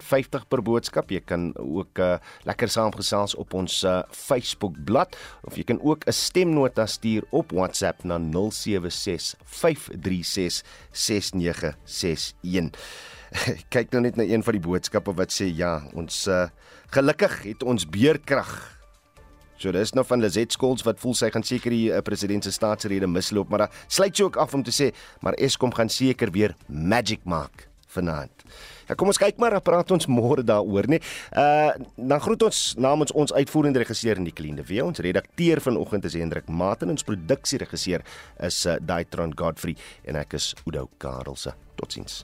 R50 per boodskap. Jy kan ook uh, lekker saamgesels op ons uh, Facebook bladsy of jy kan ook 'n stemnota stuur op WhatsApp na 0765366961. Kyk nou net na een van die boodskappe wat sê ja, ons uh, gelukkig het ons beerkrag So dis nou van Lizet Skols wat voel sy gaan seker die uh, president se staatsrede misloop, maar dan sluit sy ook af om te sê, maar Eskom gaan seker weer magic maak vanaand. Ja, kom ons kyk maar, dan praat ons môre daaroor, nee. Uh dan groet ons namens ons uitvoerende regisseur in die Klinde weer. Ons redakteur vanoggend is Hendrik Maten en ons produksieregisseur is uh, Daitron Godfrey en ek is Udo Karelse. Totsiens.